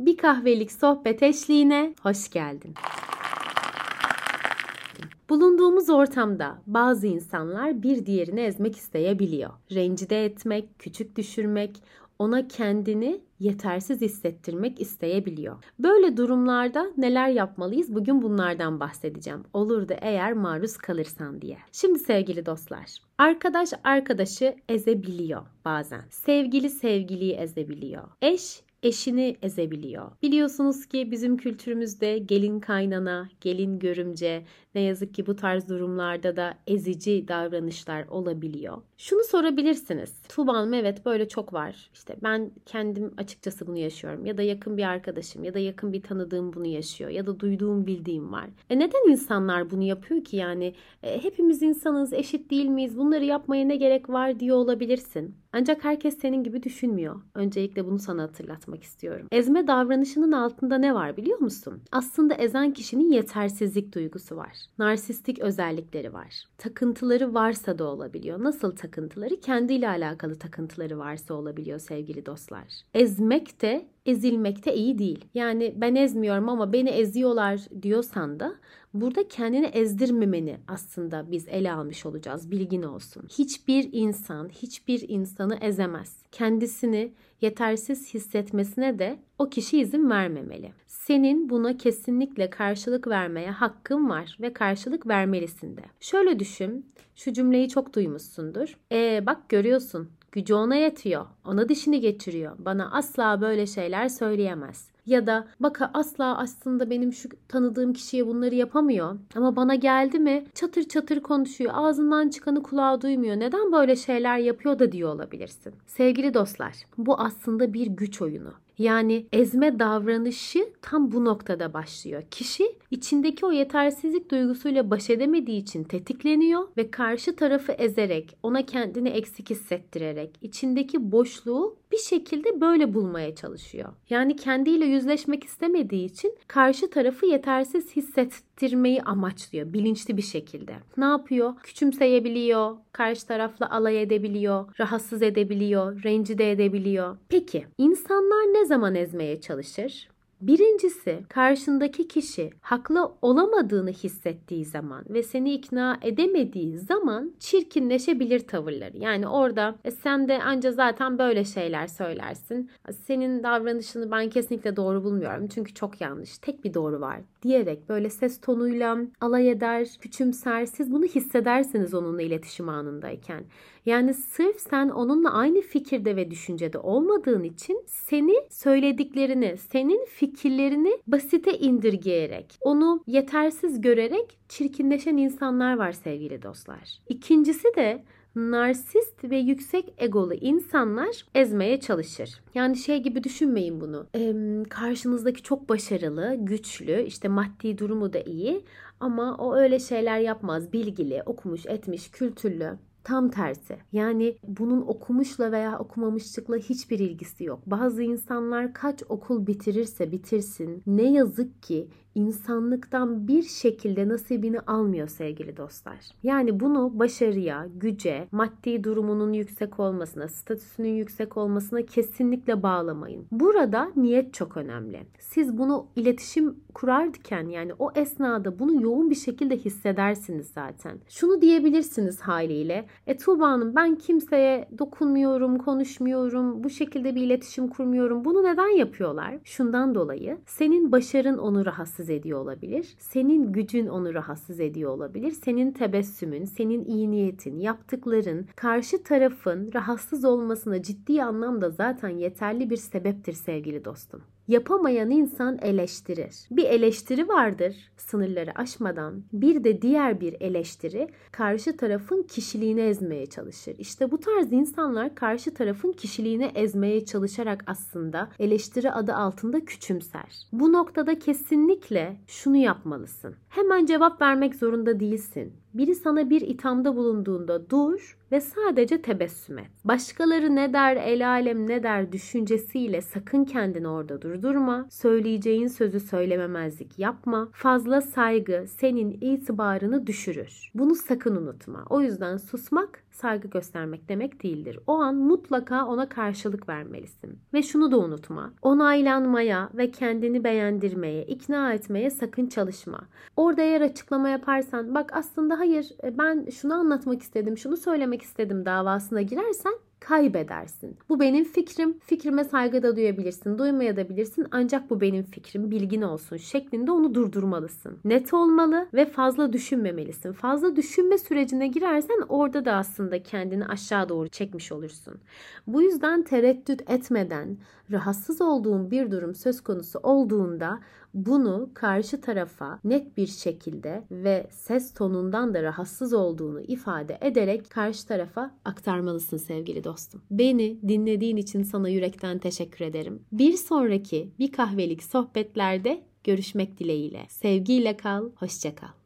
Bir kahvelik sohbet eşliğine hoş geldin. Bulunduğumuz ortamda bazı insanlar bir diğerini ezmek isteyebiliyor. Rencide etmek, küçük düşürmek, ona kendini yetersiz hissettirmek isteyebiliyor. Böyle durumlarda neler yapmalıyız? Bugün bunlardan bahsedeceğim. Olur da eğer maruz kalırsan diye. Şimdi sevgili dostlar, arkadaş arkadaşı ezebiliyor bazen. Sevgili sevgiliyi ezebiliyor. Eş eşini ezebiliyor. Biliyorsunuz ki bizim kültürümüzde gelin kaynana, gelin görümce ne yazık ki bu tarz durumlarda da ezici davranışlar olabiliyor. Şunu sorabilirsiniz. Tuğba Hanım evet böyle çok var. İşte ben kendim açıkçası bunu yaşıyorum. Ya da yakın bir arkadaşım ya da yakın bir tanıdığım bunu yaşıyor. Ya da duyduğum bildiğim var. E neden insanlar bunu yapıyor ki yani? E, hepimiz insanız, eşit değil miyiz? Bunları yapmaya ne gerek var diyor olabilirsin. Ancak herkes senin gibi düşünmüyor. Öncelikle bunu sana hatırlatmak istiyorum. Ezme davranışının altında ne var biliyor musun? Aslında ezen kişinin yetersizlik duygusu var. Narsistik özellikleri var. Takıntıları varsa da olabiliyor. Nasıl takıntıları? Kendiyle alakalı takıntıları varsa olabiliyor sevgili dostlar. Ezmek de ezilmek de iyi değil. Yani ben ezmiyorum ama beni eziyorlar diyorsan da burada kendini ezdirmemeni aslında biz ele almış olacağız. Bilgin olsun. Hiçbir insan hiçbir insanı ezemez. Kendisini yetersiz hissetmesine de o kişi izin vermemeli. Senin buna kesinlikle karşılık vermeye hakkın var ve karşılık vermelisin de. Şöyle düşün, şu cümleyi çok duymuşsundur. E bak görüyorsun, gücü ona yetiyor, ona dişini geçiriyor. Bana asla böyle şeyler söyleyemez. Ya da baka asla aslında benim şu tanıdığım kişiye bunları yapamıyor. Ama bana geldi mi çatır çatır konuşuyor. Ağzından çıkanı kulağı duymuyor. Neden böyle şeyler yapıyor da diyor olabilirsin. Sevgili dostlar bu aslında bir güç oyunu. Yani ezme davranışı tam bu noktada başlıyor. Kişi içindeki o yetersizlik duygusuyla baş edemediği için tetikleniyor ve karşı tarafı ezerek, ona kendini eksik hissettirerek, içindeki boşluğu bir şekilde böyle bulmaya çalışıyor. Yani kendiyle yüzleşmek istemediği için karşı tarafı yetersiz hissettirmeyi amaçlıyor bilinçli bir şekilde. Ne yapıyor? Küçümseyebiliyor, karşı tarafla alay edebiliyor, rahatsız edebiliyor, rencide edebiliyor. Peki insanlar ne zaman ezmeye çalışır? Birincisi karşındaki kişi haklı olamadığını hissettiği zaman ve seni ikna edemediği zaman çirkinleşebilir tavırları. Yani orada e, sen de anca zaten böyle şeyler söylersin. Senin davranışını ben kesinlikle doğru bulmuyorum çünkü çok yanlış. Tek bir doğru var diyerek böyle ses tonuyla alay eder, küçümser. Siz bunu hissedersiniz onunla iletişim anındayken. Yani sırf sen onunla aynı fikirde ve düşüncede olmadığın için seni söylediklerini, senin fikirlerini basite indirgeyerek, onu yetersiz görerek çirkinleşen insanlar var sevgili dostlar. İkincisi de narsist ve yüksek egolu insanlar ezmeye çalışır. Yani şey gibi düşünmeyin bunu. Ee, karşınızdaki çok başarılı, güçlü, işte maddi durumu da iyi ama o öyle şeyler yapmaz. Bilgili, okumuş, etmiş, kültürlü. Tam tersi. Yani bunun okumuşla veya okumamışlıkla hiçbir ilgisi yok. Bazı insanlar kaç okul bitirirse bitirsin ne yazık ki insanlıktan bir şekilde nasibini almıyor sevgili dostlar. Yani bunu başarıya, güce, maddi durumunun yüksek olmasına, statüsünün yüksek olmasına kesinlikle bağlamayın. Burada niyet çok önemli. Siz bunu iletişim kurarken yani o esnada bunu yoğun bir şekilde hissedersiniz zaten. Şunu diyebilirsiniz haliyle. E Tuğba Hanım ben kimseye dokunmuyorum, konuşmuyorum, bu şekilde bir iletişim kurmuyorum. Bunu neden yapıyorlar? Şundan dolayı senin başarın onu rahatsız rahatsız ediyor olabilir. Senin gücün onu rahatsız ediyor olabilir. Senin tebessümün, senin iyi niyetin, yaptıkların karşı tarafın rahatsız olmasına ciddi anlamda zaten yeterli bir sebeptir sevgili dostum. Yapamayan insan eleştirir. Bir eleştiri vardır sınırları aşmadan. Bir de diğer bir eleştiri karşı tarafın kişiliğini ezmeye çalışır. İşte bu tarz insanlar karşı tarafın kişiliğini ezmeye çalışarak aslında eleştiri adı altında küçümser. Bu noktada kesinlikle şunu yapmalısın. Hemen cevap vermek zorunda değilsin. Biri sana bir ithamda bulunduğunda dur ve sadece tebessüm et. Başkaları ne der, el alem ne der düşüncesiyle sakın kendini orada durdurma. Söyleyeceğin sözü söylememezlik yapma. Fazla saygı senin itibarını düşürür. Bunu sakın unutma. O yüzden susmak saygı göstermek demek değildir. O an mutlaka ona karşılık vermelisin. Ve şunu da unutma. Onaylanmaya ve kendini beğendirmeye, ikna etmeye sakın çalışma. Orada eğer açıklama yaparsan bak aslında hayır ben şunu anlatmak istedim, şunu söylemek istedim davasına girersen kaybedersin. Bu benim fikrim. Fikrime saygı da duyabilirsin, duymaya da bilirsin. Ancak bu benim fikrim, bilgin olsun şeklinde onu durdurmalısın. Net olmalı ve fazla düşünmemelisin. Fazla düşünme sürecine girersen orada da aslında kendini aşağı doğru çekmiş olursun. Bu yüzden tereddüt etmeden rahatsız olduğun bir durum söz konusu olduğunda bunu karşı tarafa net bir şekilde ve ses tonundan da rahatsız olduğunu ifade ederek karşı tarafa aktarmalısın sevgili dostum. Beni dinlediğin için sana yürekten teşekkür ederim. Bir sonraki bir kahvelik sohbetlerde görüşmek dileğiyle. Sevgiyle kal, hoşça kal.